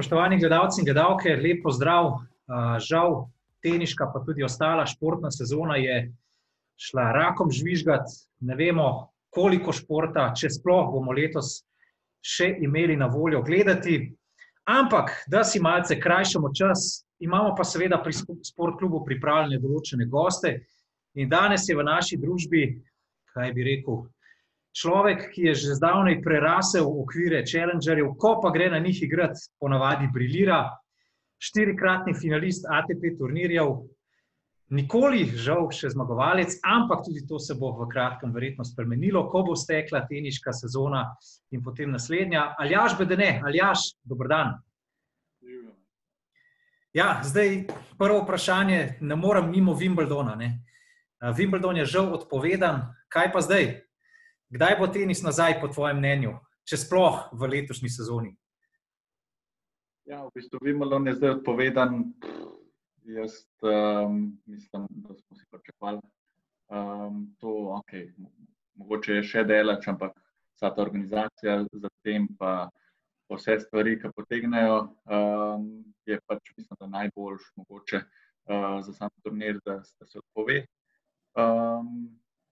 Spoštovani gledalci in gledalke, lepo zdrav. Žal, teniška, pa tudi ostala športna sezona je šla rakom žvižgati. Ne vemo, koliko športa, če sploh bomo letos še imeli na voljo gledati. Ampak, da si malce krajšamo čas, imamo pa seveda pri sportklubu pripravljene določene goste. In danes je v naši družbi, kaj bi rekel, človek, ki je že zdavnaj prerasel okvire challengerjev, ko pa gre na njih igrati, ponavadi briljira, štirikratni finalist ATP turnirjev, nikoli, žal, še zmagovalec, ampak tudi to se bo v kratkem verjetno spremenilo, ko bo stekla teniška sezona in potem naslednja. Aljaš Bedene, Aljaš, dober dan. Ja, zdaj prvo vprašanje, ne morem mimo Wimbledona. Ne? Wimbledon je žal odpovedan, kaj pa zdaj? Kdaj bo tenis nazaj, po tvojem mnenju, če sploh v letošnji sezoni? Ja, v bistvu Wimbledon je zdaj odpovedan. Jaz um, mislim, da smo si pričakovali. Um, to, okay, mogoče je še delač, ampak vsa ta organizacija za tem, pa vse stvari, ki potegnejo, um, je pač mislim, da najboljš mogoče uh, za sam turnir, da, da se odpove. Um,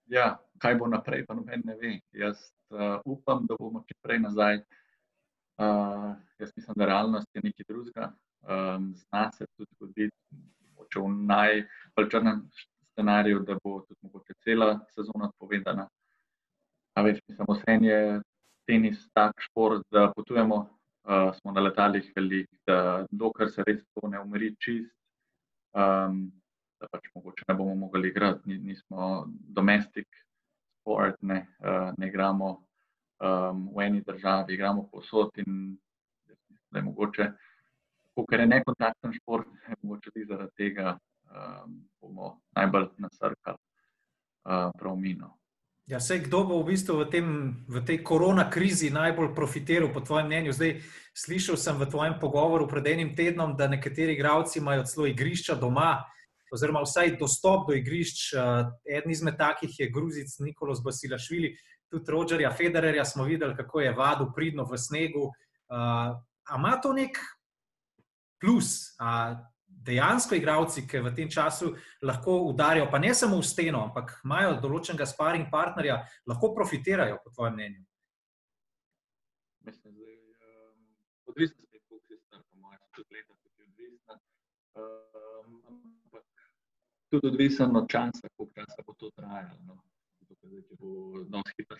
ja, kaj bo naprej, pa noben ne ve. Jaz uh, upam, da bomo čim prej nazaj. Uh, jaz mislim, da realnost je nekaj drugega. Um, zna se tudi zgoditi, če v najbolj črnem scenariju, da bo tudi mogoče cela sezona odpovedana. A več, mislim, vse je tenis tak šport, da potujemo, uh, smo na letalih velik, da dokler se res to ne umiri čist. Um, da pač mogoče ne bomo mogli igrati, nismo domestic sport, ne, uh, ne igramo um, v eni državi, igramo posod in da je mogoče, ker je nekontakten šport, je mogoče tudi zaradi tega um, bomo najbolj nasrkali uh, prav mino. Ja, sej, kdo bo v bistvu v, tem, v tej korona krizi najbolj profitiral, po tvojem mnenju? Zdaj, slišal sem v tvojem pogovoru pred enim tednom, da nekateri igravci imajo celo igrišča doma, oziroma vsaj dostop do igrišč. Uh, eden izmed takih je Gruzic Nikolos Basilašvili, tudi Rogerja Federerja smo videli, kako je vadil pridno v snegu. Uh, Ama to nek plus? A dejansko igravci, ki v tem času lahko udarijo, pa ne samo v steno, ampak imajo določenega sparing partnerja, lahko profitirajo, po tvojem mnenju? Mislim, da je um, odvisno, kako se stane, po mojem, tudi leta, ki je odvisna. Um, tudi odvisen od časa, koliko časa bo to trajalo. No. Zdaj, če bo danes hitro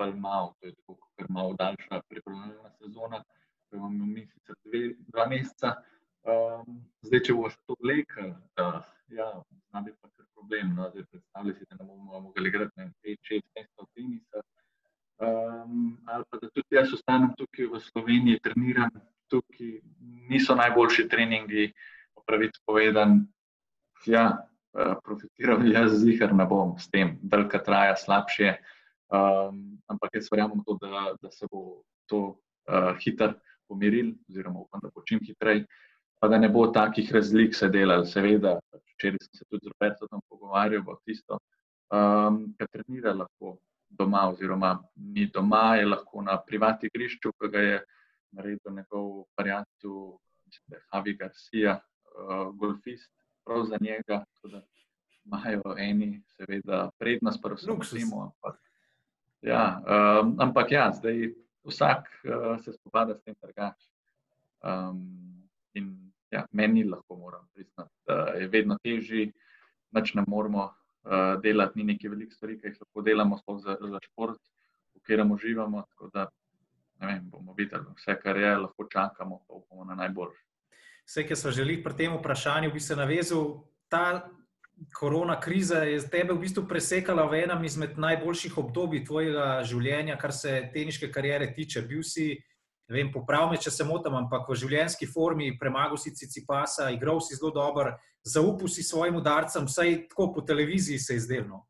bolj malo, to je tako, ker malo daljša pripravljena sezona, ki imamo mi sicer dve, dva meseca. Um, zdaj, če bo to vlekel, da ja, znam biti pa kar problem. No. Zdaj, predstavljaj si, da ne bomo mogli igrati 5-6 mesecev tenisa. Um, ali pa da tudi jaz ostanem tukaj v Sloveniji, treniram tukaj, niso najboljši treningi, pravic povedan, ja, eh, profitiral jaz zihar ne bom s tem, da ka traja slabše. Um, ampak jaz verjamem, da, da se bo to uh, hitro pomiril, oziroma upam, da bo čim hitreje, pa da ne bo takih razlik se delal. Seveda, včeraj sem se tudi z Robertom pogovarjal o tisto, um, kar trenira lahko doma, oziroma ni doma, je lahko na privatnem igrišču, ki ga je naredil njegov variant, mislim, da je Javi Garcia, uh, golfist prav za njega. Imajo eni, seveda, prednost, pa vse vsemo. Ampak, ja, um, ampak ja, zdaj vsak uh, se spopada s tem drugače. Um, in ja, meni lahko moram priznati, da je vedno težje, da ne moramo uh, delati ni nekaj velikih stvari, ki jih lahko delamo za, za šport, v katerem uživamo. Tako da vem, bomo videli, vse, kar je, lahko čakamo, pa bomo na najboljši. Vse, ki so želeli pri tem vprašanju, bi se navezal. Ta korona kriza je tebe v bistvu presekala v enem izmed najboljših obdobij tvojega življenja, kar se teniške kariere tiče. Bil si, ne vem, popravme, če se motim, ampak v življenjski formi, premagal si Cicipasa, igral si zelo dober, zaupal si svojim udarcem, vsaj tako po televiziji se je izdelno.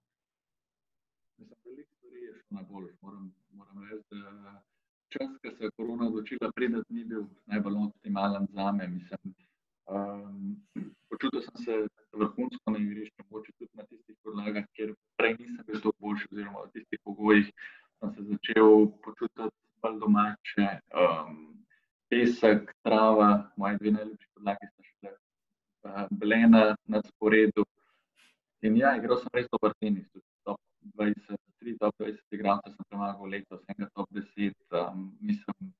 Veliko stvari je šlo na bolj, moram, moram reči čas, ki se je korona odločila, preden ni bil najbolj optimalen za me. Mislim, um, počutil sem se vrhunsko na igrišču, mogoče tudi na tistih podlagah, kjer prej nisem bil tako boljši, oziroma v tistih pogojih sem se začel počutiti bolj domače. Um, pesek, trava, moje dve najljubše podlage sta še uh, blena na sporedu. In ja, igral sem res dober tenis, 20, 3 top 20 igralcev sem premagal letos, enega top 10. Um, mislim,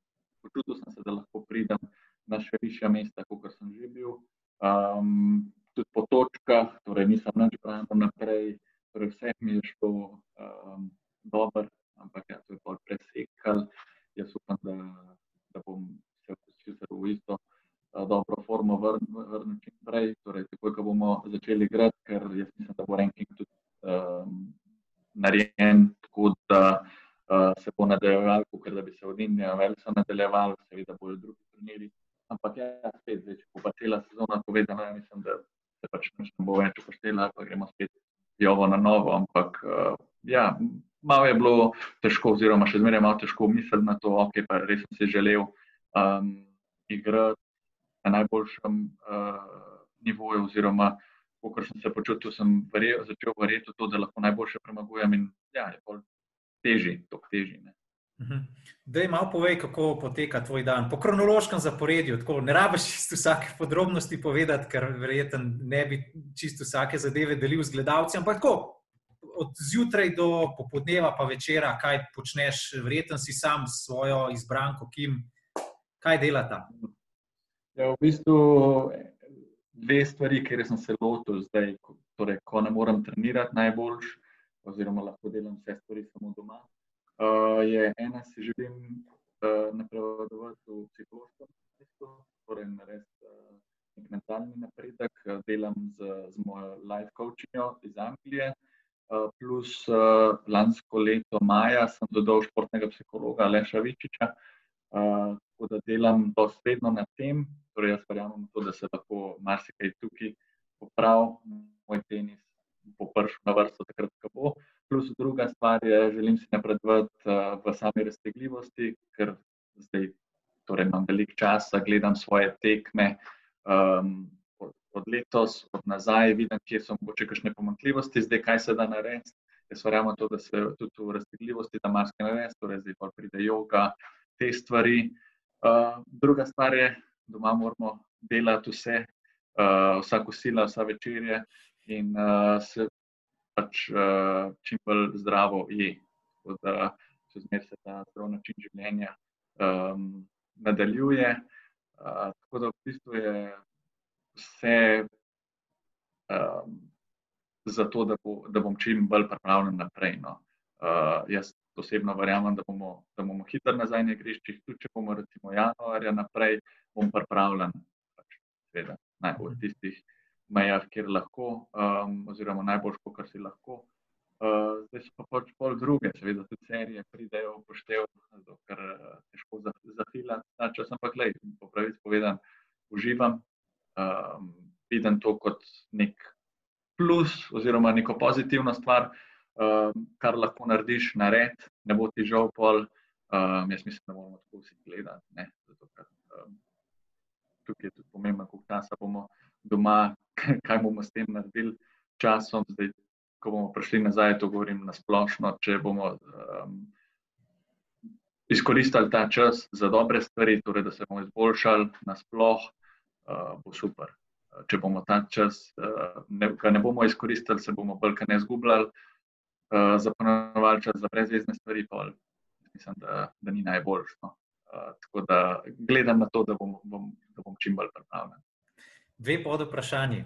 počutil sem se, da lahko pridem na še višja mesta, kot sem že bil. Um, tudi po točkah, torej nisem nič pravil naprej, torej vse mi je šlo um, dobro, ampak ja, to je bolj presekal. Jaz upam, da, da bom se vpisal v isto uh, dobro formo vrnil čim prej, torej takoj, ko bomo začeli igrati, ker jaz mislim, da bo ranking tudi um, narejen tako, da uh, se bo nadaljeval, ker da bi se od Indije veliko nadaljeval, seveda bodo drugi turniri. Ampak ja, spet, zdaj, če bo pa cela sezona povedana, ja, mislim, da se pač ne bo več upoštevalo, pa gremo spet jovo na novo. Ampak uh, ja, malo je bilo težko, oziroma še zmeraj malo težko misliti na to, ok, pa res sem si želel um, igrati na najboljšem uh, nivoju, oziroma kako sem se počutil, sem verjel, začel verjeti v to, da lahko najboljše premagujem in ja, je bolj teži, tok teži. Ne. Mhm. Da, malo povej, kako poteka tvoj dan. Po kronološkem zaporedju, tako ne rabiš čisto vsake podrobnosti povedati, ker verjetno ne bi čisto vsake zadeve delil z gledalci. Ampak tako, od zjutraj do popoldneva, pa večera, kaj počneš, verjetno si sam s svojo izbranko, kim, kaj dela tam. Ja, v bistvu dve stvari, ker sem se lotil zdaj, torej, ko ne morem trenirati najboljš, oziroma lahko delam vse stvari samo doma. Uh, je ena, si želim uh, napredovati v psihološkem smislu, torej narediti uh, mentalni napredek. Delam z, z mojo life coachinjo iz Anglije, uh, plus uh, lansko leto maja sem dodal športnega psihologa Leša Vičiča, uh, tako da delam dosledno na tem. Torej, jaz verjamem, to, da se lahko marsikaj tukaj popravi, moj tenis bo prišel na vrsto takrat, ko bo. Plus druga stvar je, želim si napredovati uh, v sami raztegljivosti, ker zdaj torej imam veliko časa, gledam svoje tekme um, od, letos, od nazaj, vidim, kje so mogoče kakšne pomankljivosti, zdaj kaj se da narediti. Jaz verjamem to, da se tudi v raztegljivosti da marsikaj narediti, torej zdaj pa pride yoga, te stvari. Uh, druga stvar je, doma moramo delati vse, uh, vsako sila, vsa večerje in uh, se pač uh, čim bolj zdravo je. Tako da se zmeraj se ta zdrav način življenja um, nadaljuje. Uh, tako da v bistvu je vse um, za to, da, bo, da bom čim bolj pripravljen naprej. No. Uh, jaz osebno verjamem, da bomo, da bomo hitro nazaj na igriščih, tudi če bomo recimo januarja naprej, bom pripravljen. Pač, seveda, najbolj tistih mejah, kjer lahko, um, oziroma najbolj, kar si lahko. Uh, zdaj so pa pač pol druge, seveda, tudi serije pridejo v poštev, ker je uh, težko zafilati ta čas. Ampak, le, po pravici povedan, uživam, um, vidim to kot nek plus, oziroma neko pozitivno stvar, um, kar lahko narediš na red, ne bo ti žal pol. Um, jaz mislim, da moramo tako vsi gledati. Zato, ker, um, tukaj je tudi pomembno, koliko časa bomo doma, kaj bomo s tem naredili časom. Zdaj, ko bomo prišli nazaj, to govorim na splošno. Če bomo um, izkoristili ta čas za dobre stvari, torej da se bomo izboljšali na sploh, uh, bo super. Če bomo ta čas, uh, ne, ne bomo izkoristili, se bomo bolj kaj ne zgubljali, uh, zaponovali čas za brezvezne stvari, pa mislim, da, da ni najboljš. No. Tako da gledam na to, da bom, bom, da bom čim bolj pripravljen dve pod vprašanji.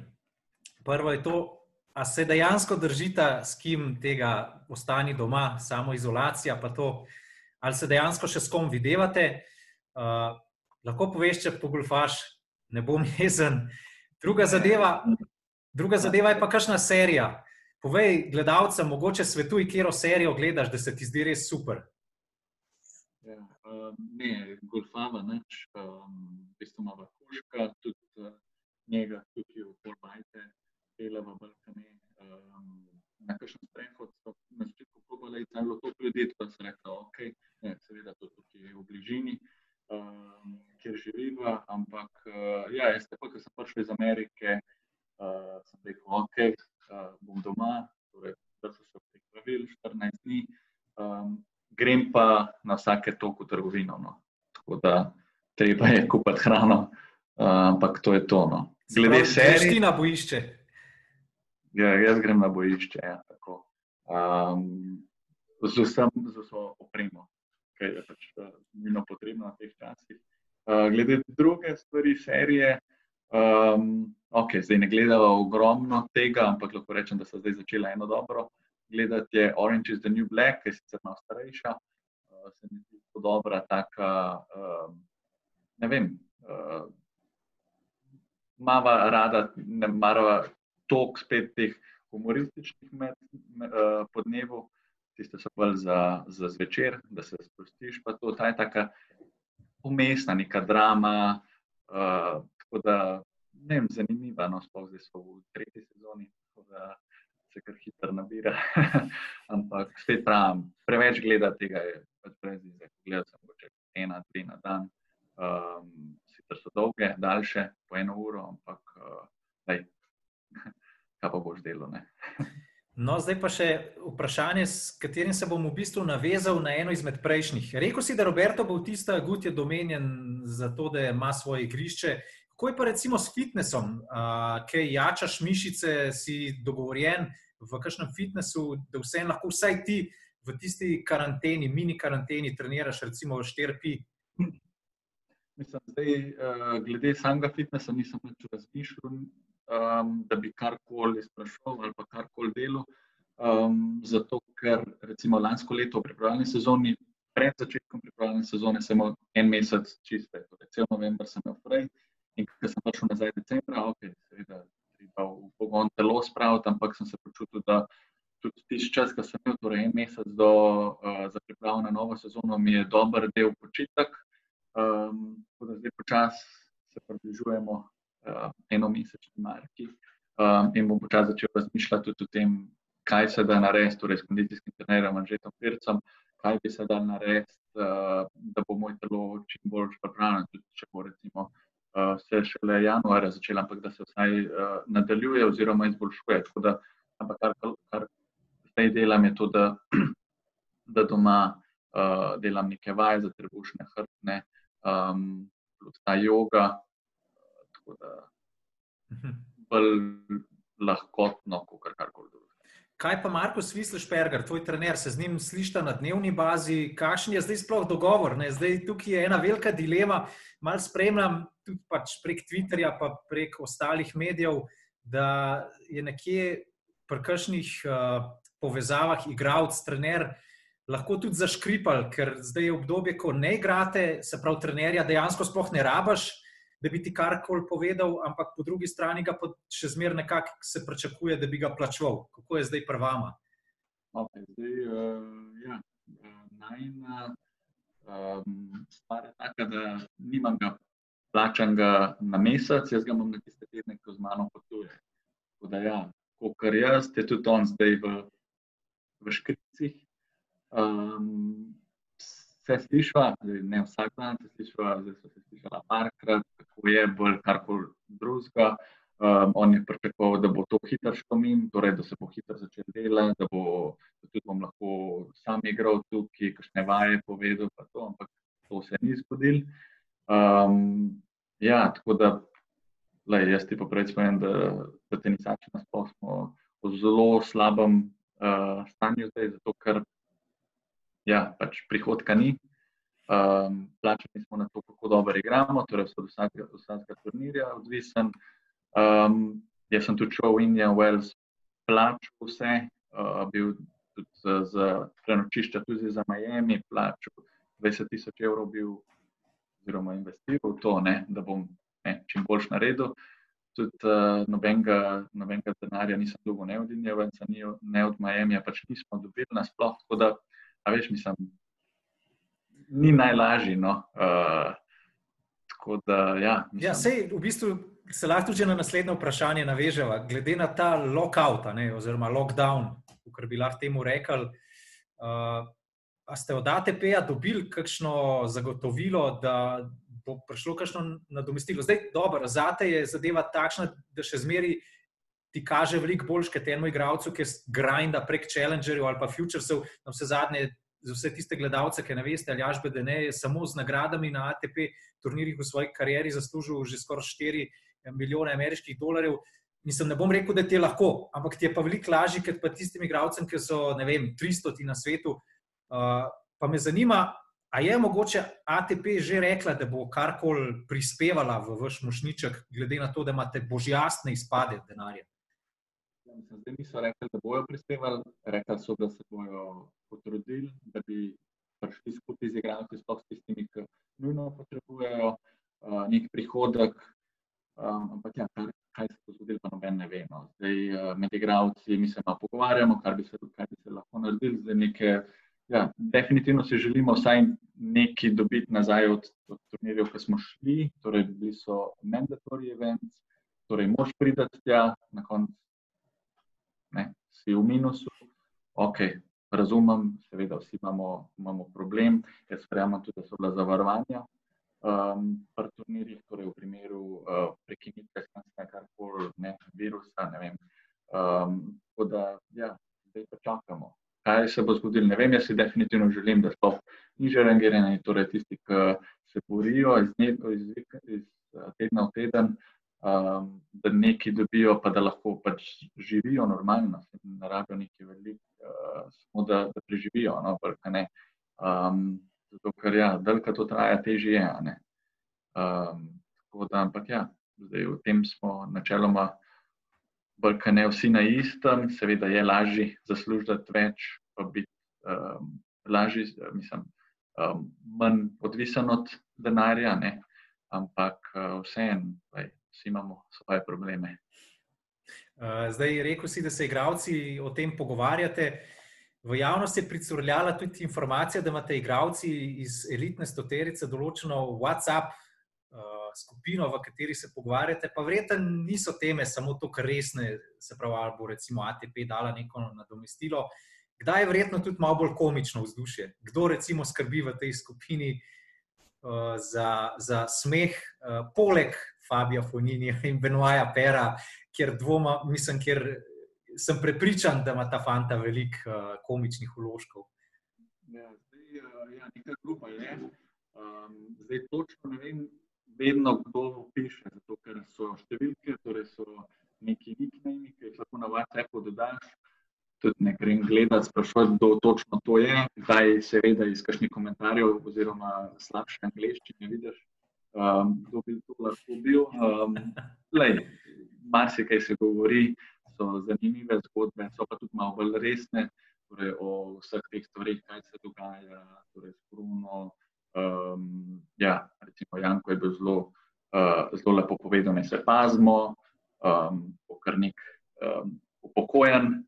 Prvo je to, ali se dejansko držite s kim tega ostani doma, samo izolacija, pa to, ali se dejansko še s kom videvate. Uh, lahko poveš, če pogulfaš, ne bom jezen. Druga zadeva, druga zadeva je pa kakšna serija. Povej gledalcem, mogoče svetuj, kjer serijo gledaš, da se ti zdi res super. Ja, uh, ne, golfava, neč, um, v bistvu ima kuška, tudi uh, njega tukaj v Polbajte, dela v Balkane. Um, na kakšen sprehod so na začetku probali, da je bilo to ljudi, pa se rekla, ok, ne, seveda to tukaj je v bližini, um, kjer živiva, ampak uh, ja, jaz tako, ko sem prišel iz Amerike, uh, sem rekel, ok, uh, bom doma, torej držal se teh pravil 14 dni, um, grem pa na vsake toku trgovino. No. Tako da treba je kupiti hrano, uh, ampak to je to. No. Glede serije. Ti na bojišče. Ja, jaz grem na bojišče. Ja, um, z vsem, z vso opremo, ki je pač uh, nujno potrebno v teh časih. Uh, glede druge stvari, serije, um, ok, zdaj ne gledamo ogromno tega, ampak lahko rečem, da so zdaj začela eno dobro. Gledati je Orange is the New Black, ki je sicer malo starejša, uh, se mi zdi zelo dobra, taka, uh, ne vem. Uh, Mava rada, ne marava tok spet teh humorističnih med, med, uh, podnevov, tiste so bolj za, za zvečer, da se sprostiš. Pa to ta je tako umestna, neka drama. Uh, tako da, ne vem, zanimiva, no, sploh zdaj smo v tretji sezoni, tako da se kar hitro nabira. Ampak spet pravim, preveč gledati tega je pač brezizem. Gledal sem mogoče ena, tri na dan. Um, sicer so dolge, daljše, po eno uro, ampak uh, daj, kaj pa boš delo. No, zdaj pa še vprašanje, s katerim se bom v bistvu navezal na eno izmed prejšnjih. Rekl si, da Roberto Bautista Gut je domenjen za to, da ima svoje igrišče. Kako je pa recimo s fitnessom, ki jačaš mišice, si dogovorjen v kakšnem fitnessu, da vse lahko vsaj ti v tisti karanteni, mini karanteni, treniraš recimo v 4P? Mislim, zdaj, glede samega fitnessa nisem več razmišljal um, da bi karkoli sprašoval ali pa karkoli delal. Um, zato, ker recimo lansko leto v pripravljalni sezoni, pred začetkom pripravljalne sezone, sem imel en mesec čiste, torej cel november sem imel prej. In ko sem prišel nazaj decembra, ok, seveda, treba v pogon telo spraviti, ampak sem se počutil, da tudi tisti čas, ko sem imel torej en mesec do, uh, za pripravo na novo sezono, mi je dober del počitek. Um, tako da zdaj počasi se približujemo uh, enomesečni marki. Um, in bom počasi začel razmišljati tudi o tem, kaj se da narediti, torej s kondicijskim trenerjem, Anžetom Pircem, kaj bi se da narediti, uh, da bo moj telo čim bolj pripravljeno, tudi če bo recimo uh, se šele januarja začela, ampak da se vsaj uh, nadaljuje oziroma izboljšuje. Da, ampak kar, kar zdaj delam, je to, da, da doma uh, delam neke vaje za trebušne hrbtne, um, ta yoga, tako da mhm. bolj lahkotno, kot kar koli drugega. Kaj pa Marko Svislišperger, tvoj trener, se z njim slišta na dnevni bazi, kakšen je zdaj sploh dogovor? Ne? Zdaj tukaj je ena velika dilema, mal spremljam tudi pač prek Twitterja, pa prek ostalih medijev, da je nekje pri kakšnih uh, povezavah igralec, trener, lahko tudi zaškripal, ker zdaj je obdobje, ko ne igrate, se pravi, trenerja dejansko sploh ne rabaš da bi ti karkoli povedal, ampak po drugi strani ga pa še zmeraj nekako se pričakuje, da bi ga plačal. Kako je zdaj pri vama? Okay, zdaj, uh, ja, najna um, stvar je taka, da nimam ga plačanega na mesec, jaz ga imam na tiste tedne, ko z mano potuje. Tako da, ja, kar jaz, je tudi on zdaj v, v škricih. Um, se slišva, ne vsak dan se slišva, zdaj so se slišala parkrat, kako je bolj karkoli drugega. Um, on je pričakoval, da bo to hitro šlo min, torej da se bo hitro začel delati, da, bo, da tudi bom lahko sam igral tukaj, kakšne vaje povedal, pa to, ampak to se ni zgodil. Um, ja, tako da, lej, jaz ti pa prej spomnim, da, da tenisači nasploh smo v zelo slabem uh, stanju zdaj, zato ker ja, pač prihodka ni. Um, plačani smo na to, kako dobro igramo, torej od vsakega, vsakega turnirja odvisen. Um, jaz sem tudi šel v Indijo, Wales, plačal vse, uh, bil tudi za, za prenočišča, tudi za Miami, plačal 20 tisoč evrov, bil, oziroma investiral v to, ne, da bom ne, čim boljš naredil. Tudi uh, nobenega, nobenega denarja nisem dolgo ne od Indije, ne od Miami, pač nismo dobili nasploh. A veš, mislim, ni najlažji. No. Uh, da, ja, ja, sej, v bistvu se lahko tudi na naslednje vprašanje navežemo. Glede na ta lockout, ne, oziroma lockdown, kar bi lahko temu rekli. Uh, a ste od ATP-ja dobili kakšno zagotovilo, da bo prišlo kakšno nadomestilo? Zdaj, dobro, za te je zadeva takšna, da še zmeri ti kaže veliko boljš kot temu igravcu, ki grinda prek challengerjev ali pa futuresov, na vse zadnje za vse tiste gledalce, ki ne veste, ali Jašbe, da ne je samo z nagradami na ATP turnirjih v svoji karieri zaslužil že skoraj 4 milijone ameriških dolarjev. Mislim, ne bom rekel, da ti je lahko, ampak ti je pa veliko lažje, kot pa tistim igralcem, ki so, ne vem, 300 na svetu. Uh, pa me zanima, A je mogoče ATP že rekla, da bo karkoli prispevala v vaš mošniček, glede na to, da imate božjastne izpade denarja? Ja, zdaj niso rekli, da bojo prispevali, rekli so, da se bojo potrudili, da bi prišli skupaj z igralci, sploh s tistimi, ki nujno potrebujejo uh, nek prihodek. Um, ampak ja, kar, kaj se bo zgodilo, pa noben ne ve. No. Zdaj uh, med igralci mi se malo pogovarjamo, kar bi se, kaj bi se lahko naredili, zdaj neke ja, definitivno si želimo vsaj nekaj dobiti nazaj od, od turnirjev, ki smo šli. Torej, bili so mandatory events, torej, moš pridati tja, na koncu si v minusu. Ok, razumem, seveda, vsi imamo, imamo problem. Jaz sprejemam tudi, da so bila zavarovanja. Um, pri turnirjih, torej v primeru uh, prekinitve skanskega karkoli, ne virusa, ne vem. Um, tako da, ja, zdaj pa čakamo kaj se bo zgodilo. Ne vem, jaz si definitivno želim, da so niže rangirani, torej tisti, ki se borijo iz, iz, iz tedna v teden, um, da nekaj dobijo, pa da lahko pač živijo normalno, ne rabijo nekaj veliko, uh, samo da, da preživijo. No, um, zato, ker ja, delka to traja, težje je. Um, tako da, ampak ja, zdaj v tem smo načeloma kot ne vsi na istem, seveda je lažje zaslužiti več, pa biti um, lažji, mislim, um, manj odvisen od denarja, ne? ampak uh, vseeno, vsi imamo svoje probleme. Zdaj, rekel si, da se igravci o tem pogovarjate. V javnosti je pricurljala tudi informacija, da imate igravci iz elitne stoterice določeno WhatsApp skupino, v kateri se pogovarjate, pa verjetno niso teme samo to, kar resne, se pravi, ali bo recimo ATP dala neko nadomestilo. Kdaj je verjetno tudi malo bolj komično vzdušje? Kdo recimo skrbi v tej skupini uh, za, za smeh, uh, poleg Fabija Foninija in Benoaja Pera, kjer dvoma, mislim, kjer sem prepričan, da ima ta fanta veliko uh, komičnih uložkov. Ja, zdaj, uh, ja, nekaj grupa je. Um, zdaj, točno ne vem, vedno kdo piše, zato ker so številke, torej so neki nickname, ki jih lahko na WhatsAppu dodaš. Tudi ne grem gledati, sprašovati, kdo točno to je, kdaj seveda iz kakšnih komentarjev oziroma slabše angliščine vidiš, um, kdo bi to lahko bil. Um, Marsikaj se govori, so zanimive zgodbe, so pa tudi malo bolj resne, torej o vseh teh stvarih, kaj se dogaja, torej s Bruno, Um, ja, recimo, Janko je bil zelo, uh, zelo lepo povedal, da se pazimo, um, kar nek um, upokojen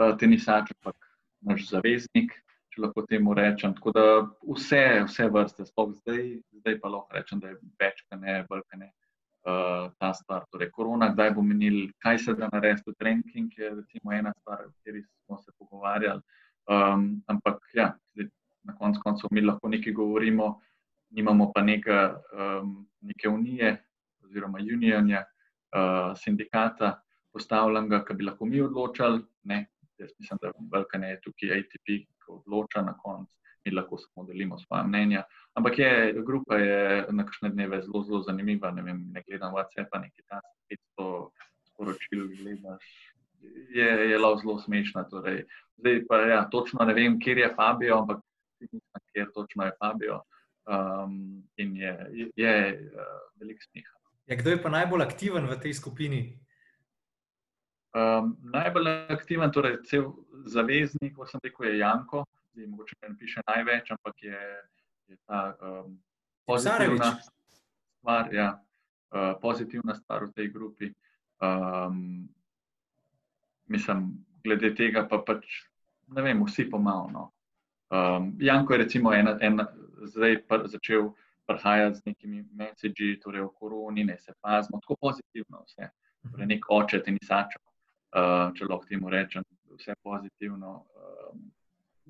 uh, tenisač, ampak naš zaveznik, če lahko temu rečem. Tako da vse, vse vrste, sploh zdaj, zdaj pa lahko rečem, da je več, kaj ne, kaj ne. Uh, ta stvar, torej korona, kdaj bo menil, kaj se da narediti, trenking je recimo ena stvar, o kateri smo se pogovarjali. Um, ampak ja, zdaj, na koncu koncev mi lahko nekaj govorimo, nimamo pa neke, um, neke unije oziroma unionja, uh, sindikata postavljenega, ki bi lahko mi odločali. Ne? Jaz mislim, da Balkan je tukaj ATP, odloča na koncu. Mi lahko samo delimo svoje mnenja. Ampak je, grupa je na kakšne dneve zelo, zelo zanimiva. Ne, vem, ne gledam WhatsApp, nekaj tam 500 sporočil gledaš. Je, je lao zelo smešna. Torej. Zdaj pa ja, točno ne vem, kje je Fabio, ampak kje točno je Fabio. Um, in je, je, je uh, veliko smeha. Ja, kdo je pa najbolj aktiven v tej skupini? Um, najbolj aktiven, torej cel zaveznik, kot sem rekel, je Janko. Zdaj, mogoče ne piše največ, ampak je, je ta um, pozitivna stvar, ja, uh, pozitivna stvar v tej grupi. Um, mislim, glede tega pa pač ne vem, vsi pomalo. No. Um, Janko je recimo ena, ena, zdaj pr, začel prihajati z nekimi messagi, torej o koroni, ne se pazimo, tako pozitivno vse. Torej, nek oče te nisačo, uh, če lahko temu rečem, vse pozitivno. Um,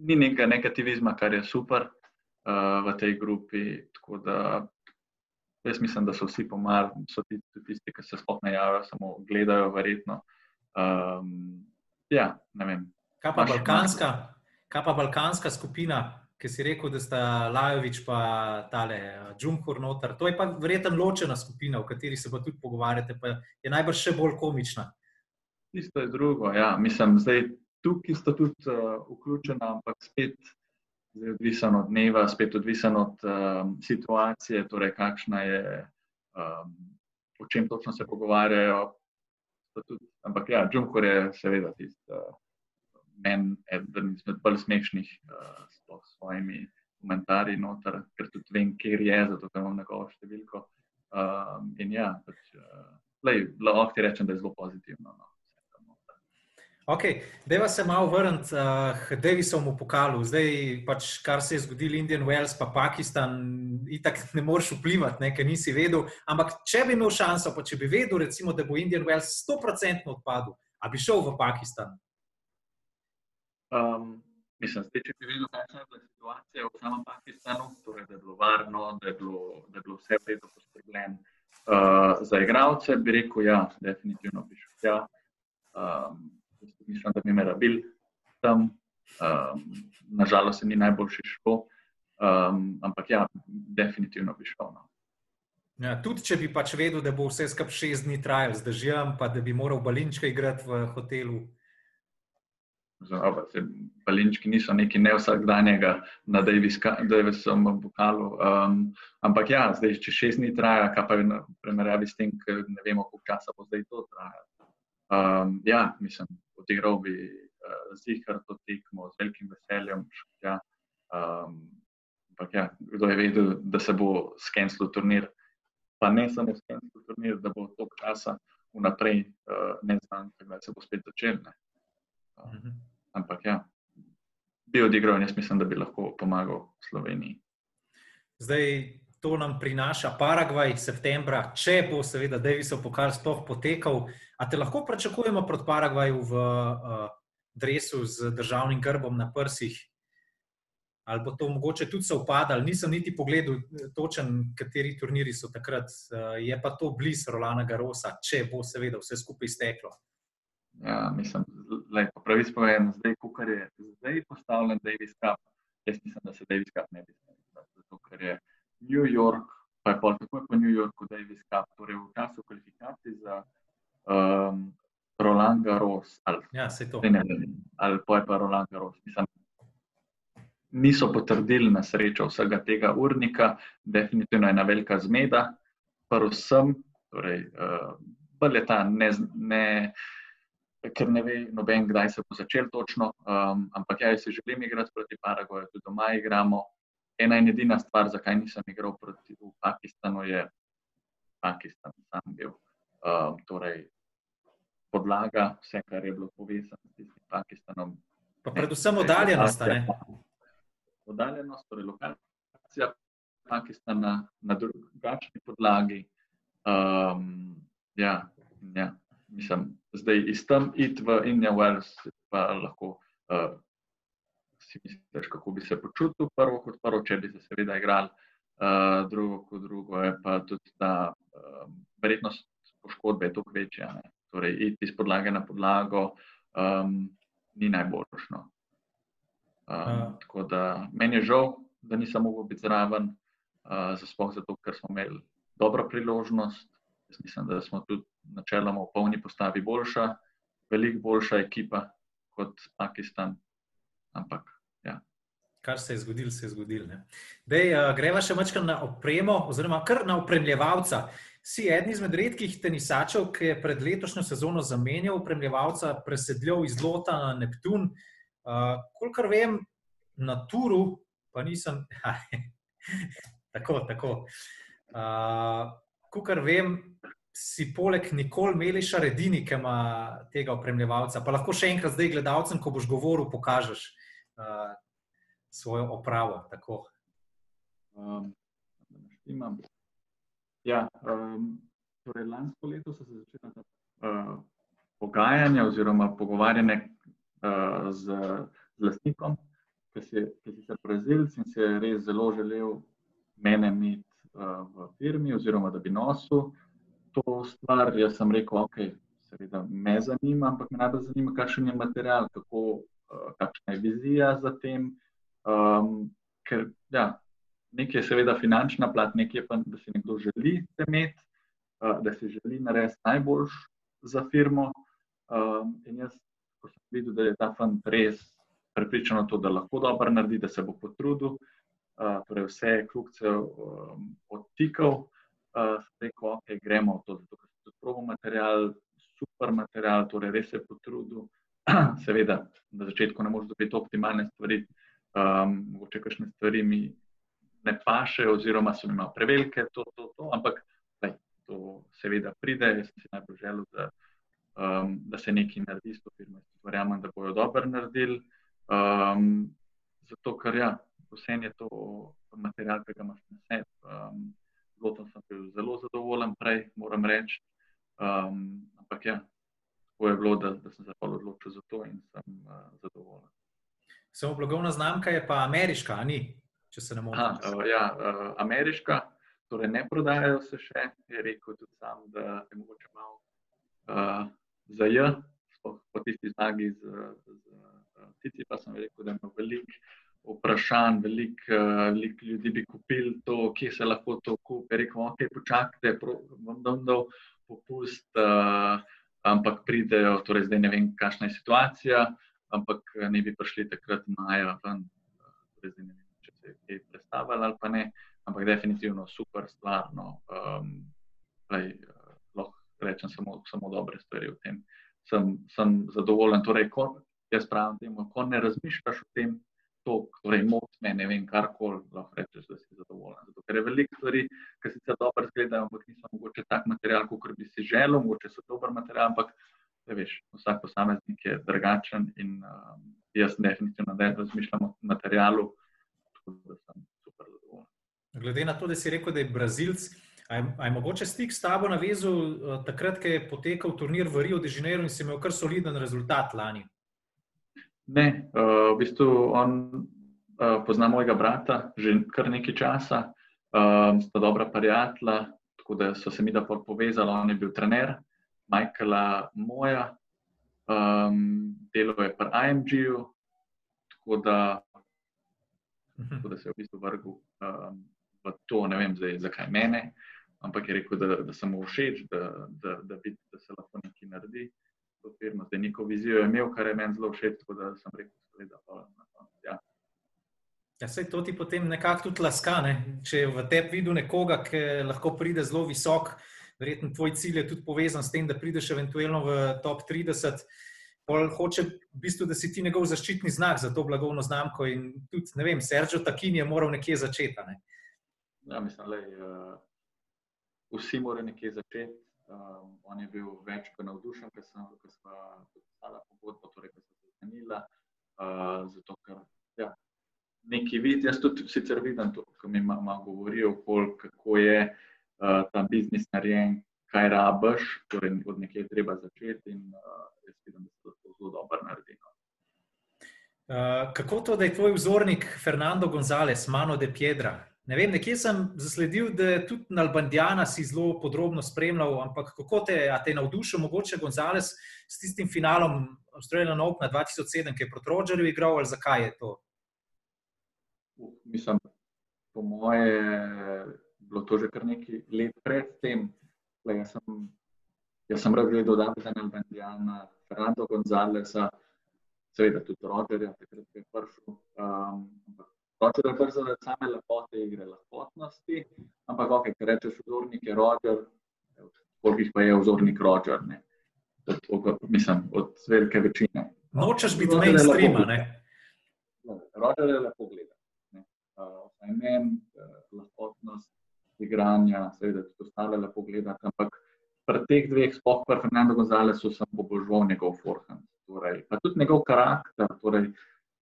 ni nekega negativizma, kar je super uh, v tej grupi. Tako da jaz mislim, da so vsi pomarni, so tisti, tisti, ki se sploh ne javijo, samo gledajo, verjetno. Um, ja, ne vem. Kaj pa balkanska? Kaj pa balkanska skupina? ki si rekel, da sta Lajovič pa tale Džumhur noter. To je pa verjetno ločena skupina, v kateri se pa tudi pogovarjate, pa je najbrž še bolj komična. Isto je drugo, ja. Mislim, zdaj tukaj sta tudi uh, vključena, ampak spet zdaj odvisen od dneva, spet odvisen od um, situacije, torej kakšna je, um, o čem točno se pogovarjajo. Tudi, ampak ja, Džumhur je seveda tisti. Uh, eden izmed bolj smešnih uh, s svojimi komentarji, noter, ker tudi vem, kje je, zato imam njegovo številko. Um, in ja, pač, uh, lej, lahko ti rečem, da je zelo pozitivno. No. Ok, deva se malo vrniti uh, k Davisovemu pokalu. Zdaj, pač, kar se je zgodilo, Indian Wells, pa Pakistan, itak ne moreš vplivati, ne, ker nisi vedel. Ampak, če bi imel šanso, pa če bi vedel, recimo, da bo Indian Wells 100% odpadel, a bi šel v Pakistan? Um, mislim, da če bi videl, kakšna je bila situacija v samem Pakistanu, torej, da je bilo varno, da je bilo, da je bilo vse v redu poskrbljeno uh, za igralce, bi rekel, ja, definitivno bi šel tja. Um, mislim, da bi me rabil tam. Um, nažalost, se ni najboljši šlo, um, ampak ja, definitivno bi šel. No. Ja, tudi če bi pač vedel, da bo vse skupaj šest dni trajalo, zdržim, pa da bi moral balinčka igrati v hotelu. Balinčki niso nekaj ne vsakdanjega na Davisovem bokalu. Um, ampak ja, zdaj, če šest dni traja, kaj pa je v primerjavi s tem, ker ne vemo, koliko časa bo zdaj to trajalo. Um, ja, mislim, odigral bi uh, zihar to tekmo z velikim veseljem. Ja. Um, ampak ja, kdo je vedel, da se bo skenil turnir, pa ne samo skenil turnir, da bo to časa vnaprej uh, ne znam, kdaj se bo spet začel. Mhm. Ampak ja, bi odigral in jaz mislim, da bi lahko pomagal Sloveniji. Zdaj, to nam prinaša Paragvaj, septembra, če bo seveda Davisov pokal sploh potekal. A te lahko pričakujemo proti Paragvaju v uh, dresu z državnim grbom na prsih? Ali bo to mogoče tudi se upadalo? Nisem niti pogledal eh, točen, kateri turniri so takrat. Uh, je pa to blizu Rolana Garosa, če bo seveda vse skupaj steklo. Ja, mislim, da je pravi spomen, zdaj, ko je zdaj postavljen Davis Cup, jaz mislim, da se Davis Cup ne bi smel. Ker je New York, pa je pa tako po New Yorku Davis Cup, torej v času kvalifikacij za um, Roland Garros. Ali, ja, se to. Ne, ne, ali pa je pa Roland Garros. Mislim, niso potrdili na srečo vsega tega urnika, definitivno je ena velika zmeda, pa vsem, torej, uh, je ta ne. ne ker ne ve noben, kdaj se bo začel točno. Um, ampak ja, jaz si želim igrati proti Paragoju, tudi doma igramo. Ena in edina stvar, zakaj nisem igral proti Pakistanu, je Pakistan sam bil. Um, torej, podlaga, vse, kar je bilo povezano s tem Pakistanom. Pa predvsem oddaljenost. Oddaljenost, torej lokacija Pakistana na drugačni podlagi. Um, ja, ja mislim, zdaj iz tam iti v Indian Wells, pa lahko uh, si misliš, kako bi se počutil, prvo kot prvo, če bi se seveda igral, uh, drugo kot drugo je pa tudi ta uh, verjetnost poškodbe je toliko večja. Ne? Torej, iti iz podlage na podlago um, ni najboljšno. Um, tako da meni je žal, da nisem mogel biti zraven, uh, sploh zato, ker smo imeli dobro priložnost. Jaz mislim, da smo tudi načeloma v polni postavi boljša, veliko boljša ekipa kot Pakistan. Ampak, ja. Kar se je zgodilo, se je zgodilo. Dej, uh, greva še malo na opremo, oziroma kar na opremljevalca. Si eden izmed redkih tenisačev, ki je pred letošnjo sezono zamenjal opremljevalca, presedljal iz Lota na Neptun. Uh, kolikor vem, na Turu, pa nisem. tako, tako. Uh, Kukor vem, si poleg Nikol Meliša redini, ki ima tega opremljevalca. Pa lahko še enkrat zdaj gledalcem, ko boš govoril, pokažeš uh, svojo opravo. Um, ja, um, torej lansko leto so se začela ta uh, pogajanja oziroma pogovarjanje uh, z, z lastnikom, ki si, si se brazilc in se je res zelo želel mene imeti uh, v firmi oziroma da bi nosil to stvar, jaz sem rekel, ok, seveda me zanima, ampak me najbolj zanima, kakšen je material, kako, uh, kakšna je vizija za tem. Um, ker ja, nekaj je seveda finančna plat, nekaj je pa, da si nekdo želi imeti, uh, da si želi narediti najboljš za firmo. Um, in jaz, ko sem videl, da je ta fant res prepričan o to, da lahko dobro naredi, da se bo potrudil, uh, torej vse kljubce um, odtikal, uh, rekel, ok, gremo v to, zato ker sem tudi material, super material, torej res se je potrudil. Seveda, na začetku ne moreš dobiti optimalne stvari, um, mogoče kakšne stvari mi ne paše, oziroma so mi malo prevelike, to, to, to, ampak lej, to seveda pride. Jaz sem si najbolj želel, da, um, da se nekaj naredi s to firmo. Verjamem, da bojo dobro naredili. Um, zato, ker ja, vse je to material, ki ga imaš na sebi. Um, Zelo sem bil zelo zadovoljen prej, moram reči. Um, ampak ja, tako je bilo, da, da sem se odločil za to in sem uh, zadovoljen. Samo blagovna znamka je pa ameriška, ni? če se ne motim. Uh, ja, uh, ameriška, torej ne prodajajo se še, je rekel tudi sam, da je mogoče malo uh, za J, po tisti zmagi z, z, z Cici, pa sem rekel, da ima veliko vprašanj, veliko velik ljudi bi kupili to, kje se lahko to kupi. Rekel, ok, počakajte, bom dal, dal popust, uh, ampak pridejo, torej zdaj ne vem, kakšna je situacija, ampak ne bi prišli takrat maja ven, torej zdaj ne vem kaj predstavljali ali pa ne, ampak definitivno super stvar. No, um, play, uh, lahko rečem samo, samo dobre stvari o tem. Sem, sem zadovoljen. Torej, ko, jaz pravim temu, ko ne razmišljaš o tem, to, torej, motme, ne vem, kar koli, lahko rečeš, da si zadovoljen. Zato, ker je veliko stvari, ki se dobro izgledajo, ampak niso mogoče tak material, kot bi si želel, mogoče so dober material, ampak. Veš, vsak posameznik je drugačen, in um, jaz definitivno ne razmišljam o materialu, da sem super zadovoljen. Glede na to, da si rekel, da je Brazilc, aj mogoče stik s tabo navezal eh, takrat, ko je potekal turnir v Rio de Janeiro in si imel kar soliden rezultat lani? Ne, uh, v bistvu on uh, pozna mojega brata že kar nekaj časa, uh, sta dobra prijatelja, tako da so se mi da povezali. On je bil trener Michaela Moja, um, delo je pri IMG-ju, tako da Mhm. tako da se je v bistvu vrgel um, v to, ne vem, zdaj, zakaj mene, ampak je rekel, da, da sem mu všeč, da, da, da, da, da se lahko nekaj naredi. To firmo, zdaj neko vizijo je imel, kar je meni zelo všeč, tako da sem rekel, da je to. Ja. Ja, se to ti potem nekako tudi laska. Ne? Če v tebi vidiš nekoga, ki lahko pride zelo visok, verjetno tvoj cilj je tudi povezan s tem, da prideš eventualno v top 30 hoče v bistvu, da si ti njegov zaščitni znak za to blagovno znamko. In tudi, ne vem, Sergio Takin je moral nekje začeti. Ne? Ja, mislim, da uh, vsi morajo nekje začeti. Um, on je bil več kot navdušen, ker sem podpisala pogodbo, torej ker sem se zmenila. Uh, zato, ker ja, nekaj vidim, jaz tudi sicer vidim to, ko mi malo govorijo, kako je biznis narejen, kaj rabiš, torej od nekje treba začeti. In, uh, jaz vidim, da se to zelo dobro naredi. No. Uh, kako to, da je tvoj vzornik Fernando González, Mano de Piedra? Ne vem, nekje sem zasledil, da je tudi na Albandijana si zelo podrobno spremljal, ampak kako te, te navdušil, mogoče González s tistim finalom Australijan Open 2007, ki je proti Rogerju igral, ali zakaj je to? Uh, mislim, po moje je bilo to že kar nekaj let pred tem, Tle, jaz sem, jaz sem rad gledal Davida Albandijana, Fernando Gonzalesa, seveda tudi Rogerja, takrat je prišel. Um, Roger je brzo reči same lepote igre, lahkotnosti, ampak ok, ker rečeš vzornik je Roger, koliko jih pa je vzornik Roger, ne? Od, od, mislim, od velike večine. Nočeš biti mainstreama, ne? Roger je lepo gledati. Uh, imen, uh, lahkotnost, igranja, seveda tudi ostale lepo gledati. Ampak pri teh dveh, sploh pri Fernando Gonzalesu, sem obožval njegov forehand. Torej, pa tudi njegov karakter. Torej,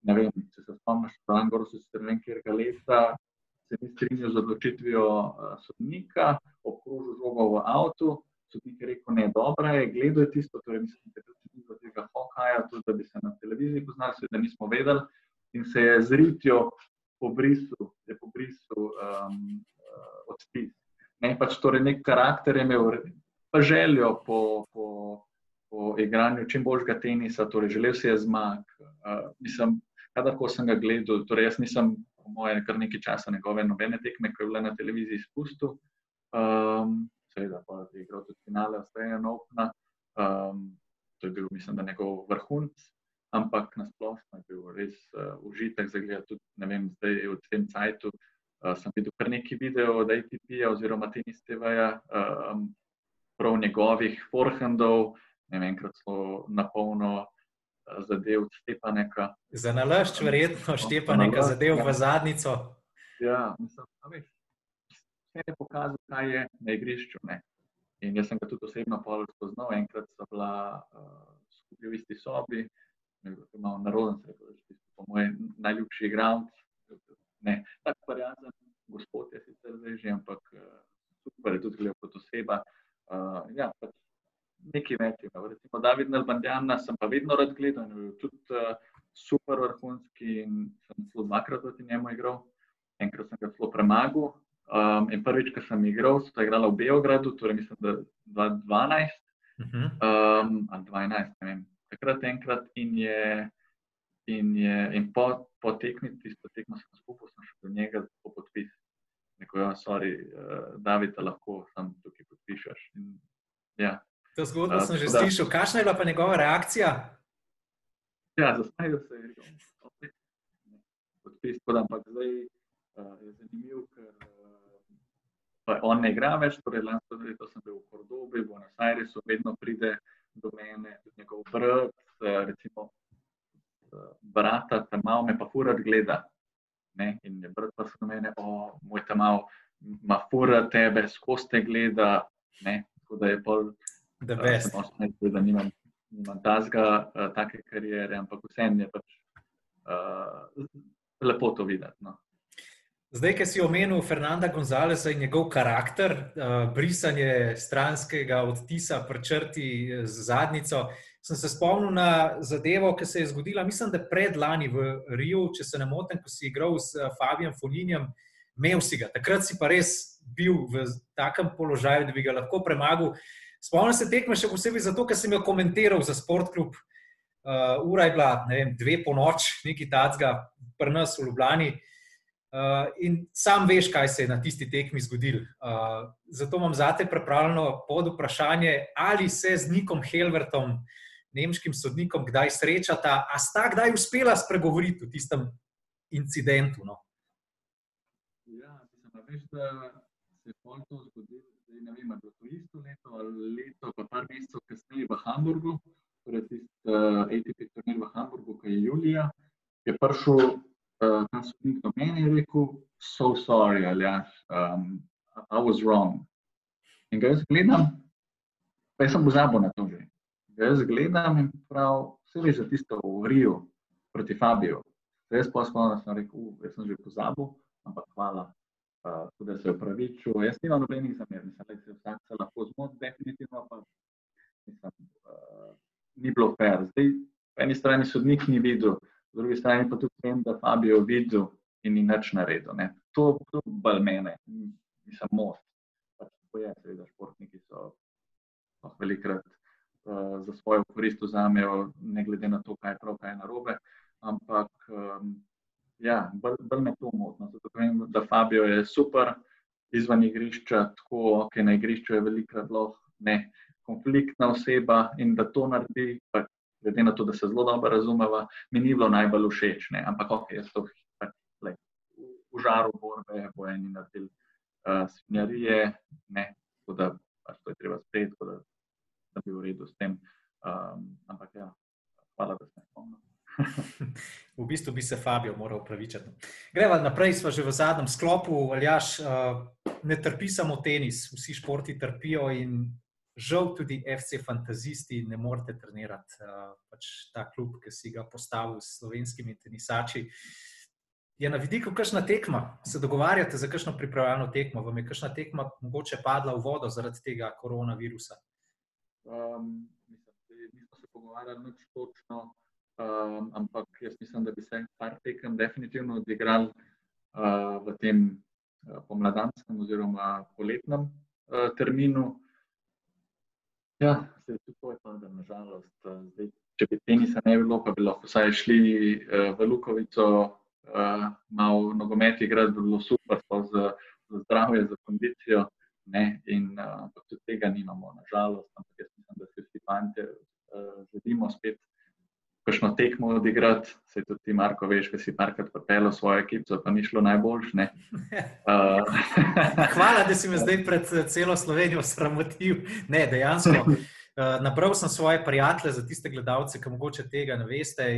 ne vem, če se spomniš, da je bilo vse ne vem, kjer ga leta. Se ni strinjal z odločitvijo uh, sodnika, obkrožil žogo v avtu. Sodnik je rekel, ne, dobro je, gledal je tisto, torej mislim, da je bilo tega Hokaja, tudi da bi se na televiziji poznali, da nismo vedeli. In se je z ritjo pobrisal, je pobrisal um, odpis. Ne, pač torej nek karakter je imel, pa željo po, po, po igranju čim boljšega tenisa, torej želel si je zmag. Uh, mislim, kadar ko sem ga gledal, torej jaz nisem po mojem, kar nekaj časa njegove nobene tekme, ki je bila na televiziji spustil. Um, seveda, pa je igral tudi finale Australijan Opna. Um, to je bil, mislim, da njegov vrhunc, ampak nasplošno je bil res uh, užitek za gledati tudi, ne vem, zdaj v tem cajtu. Uh, sem videl kar nekaj videov od ATP-ja oziroma tenis TV-ja, um, prav njegovih forehandov, ne vem, enkrat so na polno uh, zadev Stepaneka. Za nalašč, verjetno, Stepaneka zadev v zadnico. Ja, mislim, da veš, vse je pokazal, kaj je na igrišču. Ne. In jaz sem ga tudi osebno spoznal, enkrat so bila uh, skupaj v isti sobi, imel naroden svet, po mojem najljubši igralec. Ne, tako prijazen gospod je sicer zdaj že, ampak uh, super je tudi gledal kot oseba. Uh, ja, pač nekaj več ima. Recimo David Nalbandjana sem pa vedno rad gledal, tudi uh, super vrhunski in sem celo dvakrat proti njemu igral. Enkrat sem ga celo premagal, Um, in prvič, ko sem igral, so igrala v Beogradu, torej mislim, da 2012 um, ali 2012, ne vem. Takrat enkrat in je, in je, in po, po tekmi, tisto tekmo sem skupaj, sem šel do njega po podpis. Neko, ja, sorry, uh, David, lahko sam tukaj podpišeš. In, ja. To zgodbo uh, sem že slišal. Kakšna je bila pa njegova reakcija? Ja, zastavil se je, rekel, podpis, ampak zdaj uh, je zanimiv, ker on ne igra več, torej lansko leto sem bil v Kordobi, v Buenos Airesu, vedno pride do mene, tudi njegov brat, recimo brata, tam malo me pa furat gleda. Ne? In je brat pa se na mene, o, moj tam malo, ma fura tebe, skozi te gleda, ne? tako da je pol, da malo smeti, da nimam, nimam tazga, uh, take karijere, ampak vsem je pač uh, lepo to videti. No? Zdaj, ki si omenil Fernanda Gonzalesa in njegov karakter, uh, brisanje stranskega odtisa, prčrti z zadnico, sem se spomnil na zadevo, ki se je zgodila, mislim, da predlani v Riju, če se ne motim, ko si igral s Fabijem Folinjem, imel si ga. Takrat si pa res bil v takem položaju, da bi ga lahko premagal. Spomnim se tekme še posebej zato, ker sem jo komentiral za sportklub. Uh, ura je bila, ne vem, dve po noč, neki tacga, pri nas v Ljubljani. Uh, in sam veš, kaj se je na tisti tekmi zgodil. Uh, zato imam za te pripravljeno pod vprašanje, ali se z Nikom Helvertom, nemškim sodnikom, kdaj srečata, a sta kdaj uspela spregovoriti o tistem incidentu. No? Ja, mislim, da veš, da se je to zgodilo. Ne vem, ali je to isto leto ali leto, pa par mesecev kasneje v Hamburgu, torej tisti uh, ATP turnir v Hamburgu, ki je julija, je prišel ta sodnik do mene in rekel, so sorry, ali ja, um, I was wrong. In ga jaz gledam, pa jaz sem pozabil na to že. Ga jaz gledam in prav, vse veš za tisto v Riju proti Fabiju. Jaz pa spomnim, da sem rekel, jaz sem že pozabil, ampak hvala, uh, da se je upravičil. Jaz nimam nobenih zamer, mislim, da se vsak se lahko zmot, definitivno pa mislim, uh, ni bilo fair. Zdaj, po eni strani sodnik ni videl, po drugi strani pa tudi vem, da Fabio videl in ni nič naredil. Ne. To je bolj mene, nisem most. Pač je, seveda, športniki so velikrat uh, za svojo korist vzamejo, ne glede na to, kaj je prav, kaj je narobe. Ampak um, ja, bolj, bolj me to motno. Zato vem, da Fabio je super izven igrišča, tako ok, na igrišču je velikrat lahko ne. Konfliktna oseba in da to naredi, pač glede na to, da se zelo dobro razumeva, mi ni bilo najbolj všeč. Ne? Ampak, ok, jaz to pač, le, v, žaru borbe, bo eni naredili uh, svinjarije, ne, tako da pač to je treba sprejeti, da, da bi v redu s tem. Um, ampak, ja, hvala, da ste spomnili. v bistvu bi se Fabio moral upravičiti. Gremo naprej, smo že v zadnjem sklopu. Aljaš, uh, ne trpi samo tenis, vsi športi trpijo in žal tudi FC Fantazisti ne morete trenirati. Uh, pač ta klub, ki si ga postavil s slovenskimi tenisači. Je na vidiku kakšna tekma, se dogovarjate za kakšno pripravljeno tekmo, vam je kakšna tekma mogoče padla v vodo zaradi tega koronavirusa? Um, mislim, nismo se pogovarjali nič točno, um, ampak jaz mislim, da bi se par tekem definitivno odigral uh, v tem uh, pomladanskem oziroma poletnem uh, terminu. Ja, se je tudi to, da nažalost, zdaj, če bi tenisa ne bilo, pa bi lahko vsaj šli uh, v Lukovico, uh, malo nogomet igrati, bi bilo super, za, za zdravje, za kondicijo. Ne? In uh, tudi tega nimamo, nažalost, ampak jaz fanti uh, želimo spet kakšno tekmo odigrati. Se tudi ti, Marko, veš, da si parkrat pripeljal svojo ekipo, pa ni šlo najboljš. Uh. Hvala, da si me zdaj pred celo Slovenijo sramotil. Ne, dejansko. Uh, nabral sem svoje prijatelje za tiste gledalce, ki mogoče tega ne veste.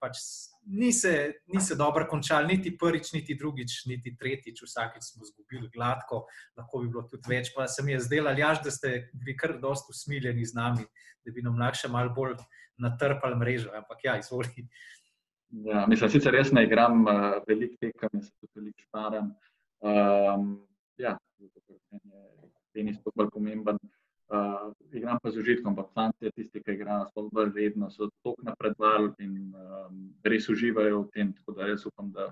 Pač ni se, ni se dobro končal, niti prvič, niti drugič, niti tretjič, vsakeč smo izgubili gladko, lahko bi bilo tudi več. Pa se mi je zdelo, da ste bili kar dosto usmiljeni z nami, da bi nam lahko še malo bolj natrpali mrežo. Ampak ja, izvoli. Ja, mislim, sicer res ne igram uh, veliko tekem, se tudi veliko staram. Um, ja, zato je tenis to bolj pomemben. Igram pa z užitkom, ampak fanti, tisti, ki igrajo, so bolj redno, so tako napredovali in um, res uživajo v tem. Tako da jaz upam, da,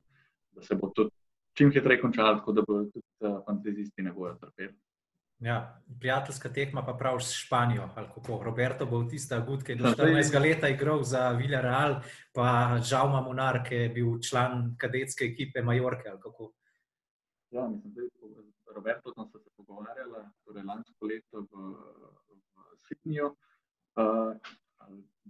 da se bo to čim hitreje končalo, tako da bodo tudi uh, fantazisti ne bojo trpeli. Ja, prijateljska tekma pa prav s Španijo. Roberto bo tista gud, ki je do 14 let igral za Villarreal, pa žal ima Munar, ki je bil član kadetske ekipe Majorke. Ja, mislim, da je Roberto sem se pogovarjala, torej lansko leto v, v Sydneyju, uh,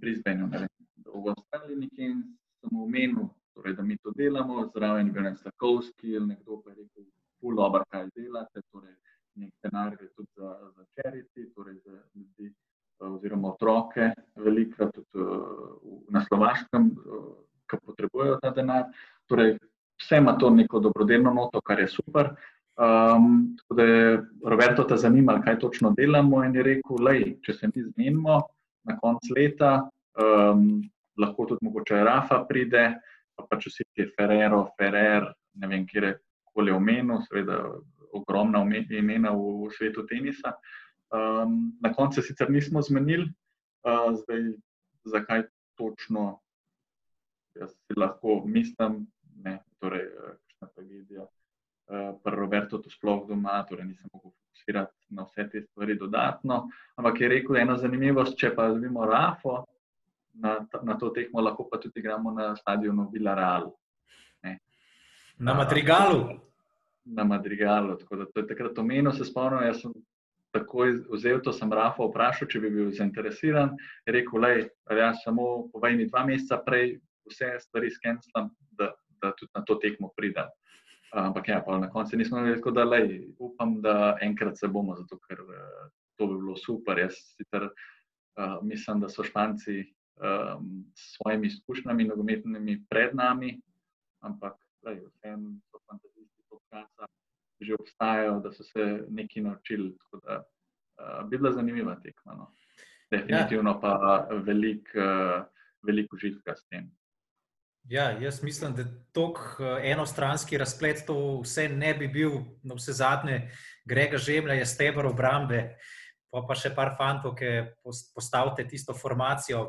Brisbaneu, ne vem, v Avstraliji nekje in sem omenil, torej, da mi to delamo, zraven je bil nek Stakovski ali nekdo, ki je rekel, pol dobro, kaj delate, torej nek denar gre tudi za, za charity, torej za ljudi oziroma otroke, velikrat tudi uh, na Slovaškem, uh, ki potrebujejo ta denar. Torej, vse ima to neko dobrodelno noto, kar je super. Um, tako da je Roberto te zanimalo, kaj točno delamo, in je rekel, da če se mi zmenimo na koncu leta, um, lahko tudi mogoče Rafa pride, pa, pa če si ti Ferrero, Ferrer, ne vem, kje je koli omenil, seveda ogromna imena v svetu tenisa. Um, na koncu se sicer nismo zmenili, uh, zdaj zakaj točno, jaz si lahko mislim, ne, torej, kakšna tragedija. Pri Robertu to sploh doma, torej nisem mogel fokusirati na vse te stvari dodatno. Ampak je rekel, ena zanimivost, če pa zvimo Rafo na, na to tekmo, lahko pa tudi igramo na stadionu Villareal. Na Madrigalu. Na Madrigalu. Tako da to je takrat omenil, se spomnim, jaz sem takoj vzel to, sem Rafa vprašal, če bi bil zainteresiran. Je rekel, le, ja, samo povej mi dva meseca prej vse stvari skenstlam, da, da tudi na to tekmo pridem. Ampak ja, na koncu nismo imeli tako, da lej, upam, da enkrat se bomo, zato ker uh, to bi bilo super. Jaz sicer uh, mislim, da so Španci um, s svojimi izkušnjami nogometnimi pred nami, ampak vseeno so fantazisti tog časa že obstajajo, da so se nekaj naučili. Tako da uh, bi bila zanimiva tekma. No. Definitivno ja. pa veliko uh, velik užitka s tem. Ja, jaz mislim, da tako eh, enostranski razplet to vse ne bi bil, na vse zadnje, grega žemlja je stebr obrambe, pa pa še par fantov, ki postavite tisto formacijo.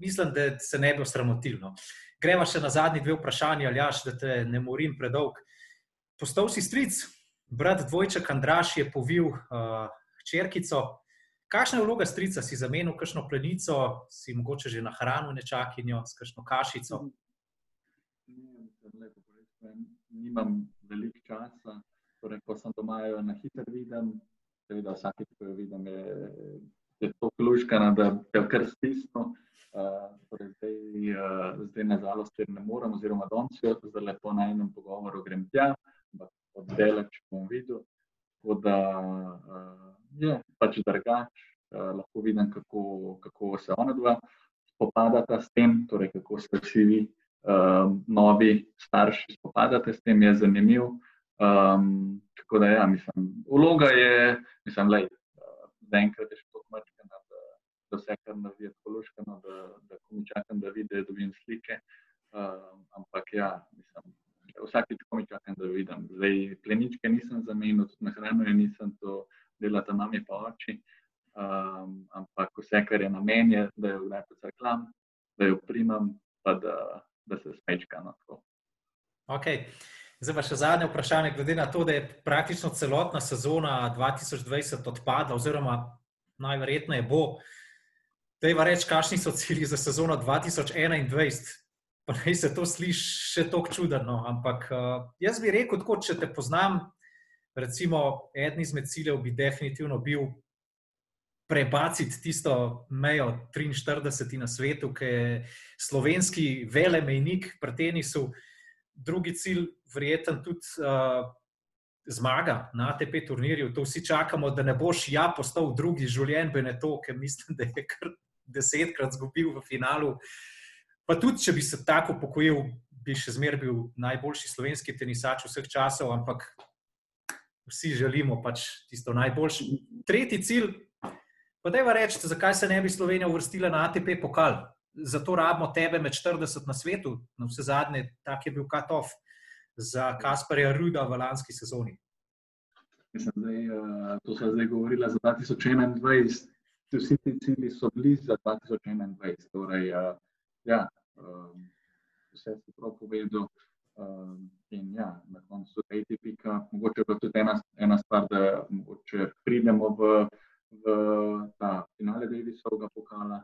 Mislim, da se ne bi osramotilno. Gremo še na zadnji dve vprašanje, ali jaš, da te ne morim predolg. Postal si stric, brat dvojček Andraš je povil uh, hčerkico. Kakšna je vloga strica? Si zamenil kakšno plenico, si mogoče že na hrano nečakinjo, s kakšno kašico? Nimam veliko časa, torej, ko sem doma, jo na hitro vidim. Seveda, vsakeč, ko jo vidim, je, je to kluškana, da je kar stisno. Uh, torej zdaj, uh, zdaj, na žalost, ne morem, oziroma danes, zdaj lepo na enem pogovoru grem tja, ampak oddaleč bom videl. Tako da uh, je pač drugače, uh, lahko vidim, kako, kako se ona dva spopadata s tem, torej kako se vsi vi novi starši spopadate s tem, je zanimiv. Um, tako da, ja, mislim, vloga je, mislim, da uh, zaenkrat je še tako mačkana, da, da vse, kar naredi, je položkano, da, da ko mi čakam, da vidim, da dobim slike. Uh, ampak ja, mislim. Vsakeč, ko mi čakam, da vidim. Zdaj, pleničke nisem zamenil, tudi na hrano je nisem, to delata nami pa oči. Um, ampak vse, kar je na meni, je, da jo kdaj pocrklam, da jo primam, pa da, da se smečka na to. Okay. Zdaj pa še zadnje vprašanje, glede na to, da je praktično celotna sezona 2020 odpadla, oziroma najverjetneje bo. Da je reč, kakšni so cilji za sezono 2021, pa naj se to sliši še tako čudno. Ampak uh, jaz bi rekel, tako, če te poznam, recimo, eden izmed ciljev bi definitivno bil prebaciti tisto mejo 43 na svetu, ki je slovenski velemejnik pri tenisu. Drugi cilj, verjeten tudi. Uh, Zmaga na ATP turnirju, to vsi čakamo, da ne boš ja postal drugi življenj, bene to, ker mislim, da je kar desetkrat zgubil v finalu. Pa tudi, če bi se tako pokojil, bi še zmeraj bil najboljši slovenski tenisač vseh časov, ampak vsi želimo pač tisto najboljše. Tretji cilj, pa da je reči, zakaj se ne bi Slovenija uvrstila na ATP pokal. Zato rabimo tebe med 40 na svetu, na vse zadnje, tak je bil cut-off za Kasparja Ruda v lanski sezoni. Mislim, da je to se zdaj govorila za 2021 vsi ti cilji so bili za 2021. Torej, uh, ja, um, vse si prav povedal. In ja, na koncu ATP, mogoče je tudi ena, ena stvar, da če pridemo v, v ta finale Davisovega pokala,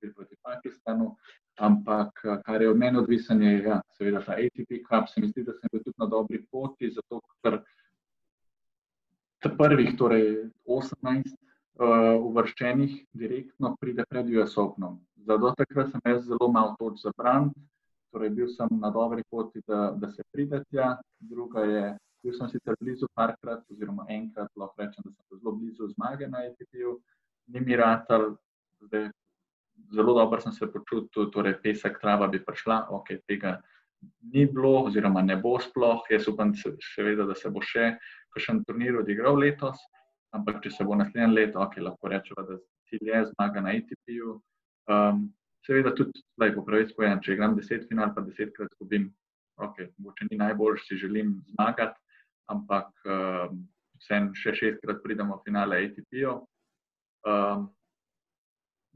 tudi proti Pakistanu. Ampak, kar je od mene odvisno, je ja, seveda ta ATP Cup. Se mi zdi, da sem bil tudi na dobri poti, zato ker prvih, torej 18 uh, uvrščenih direktno pride pred US Openom. Zato takrat sem jaz zelo malo toč zabran, torej bil sem na dobri poti, da, da se pride tja. Druga je, bil sem sicer blizu parkrat, oziroma enkrat, lahko rečem, da sem zelo blizu zmage na ETP-ju, ni mi ratal, zdaj zelo dobro sem se počutil, torej pesek trava bi prišla, ok, tega ni bilo, oziroma ne bo sploh, jaz upam, še vedno, da se bo še kakšen turnir odigral letos. Ampak, če se bo naslednje leto, okay, lahko rečemo, da cilj je zmaga na ATP-ju. Um, seveda, tudi zdaj, po pravici povedano, če igram deset final, pa desetkrat izgubim, ok, mogoče ni najboljši, si želim zmagati, ampak um, vsem še šestkrat pridemo v finale ATP-ju. Um,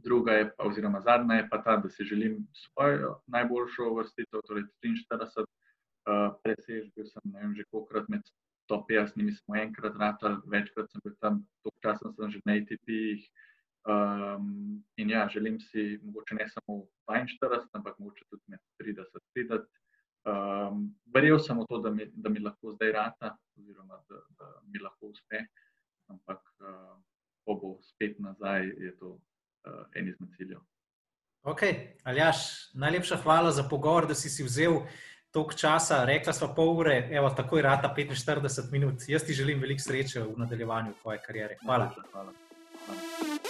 druga je, pa, oziroma zadnja je pa ta, da si želim svojo najboljšo vrstitev, torej 43, uh, presežbil sem ne vem že kolikrat med top 50, mi smo enkrat ratali, večkrat sem bil tam, toliko časa sem že na ATP-jih. Um, in ja, želim si, mogoče ne samo 42, ampak mogoče tudi med 30, 30. Um, verjel sem v to, da mi, da mi lahko zdaj rata, oziroma da, da mi lahko uspe, ampak uh, ko bo spet nazaj, je to uh, en izmed ciljev. Ok, Aljaš, najlepša hvala za pogovor, da si si vzel toliko časa, rekla smo pol ure, evo, tako je rata 45 minut. Jaz ti želim veliko sreče v nadaljevanju tvoje kariere. Hvala. Hvala.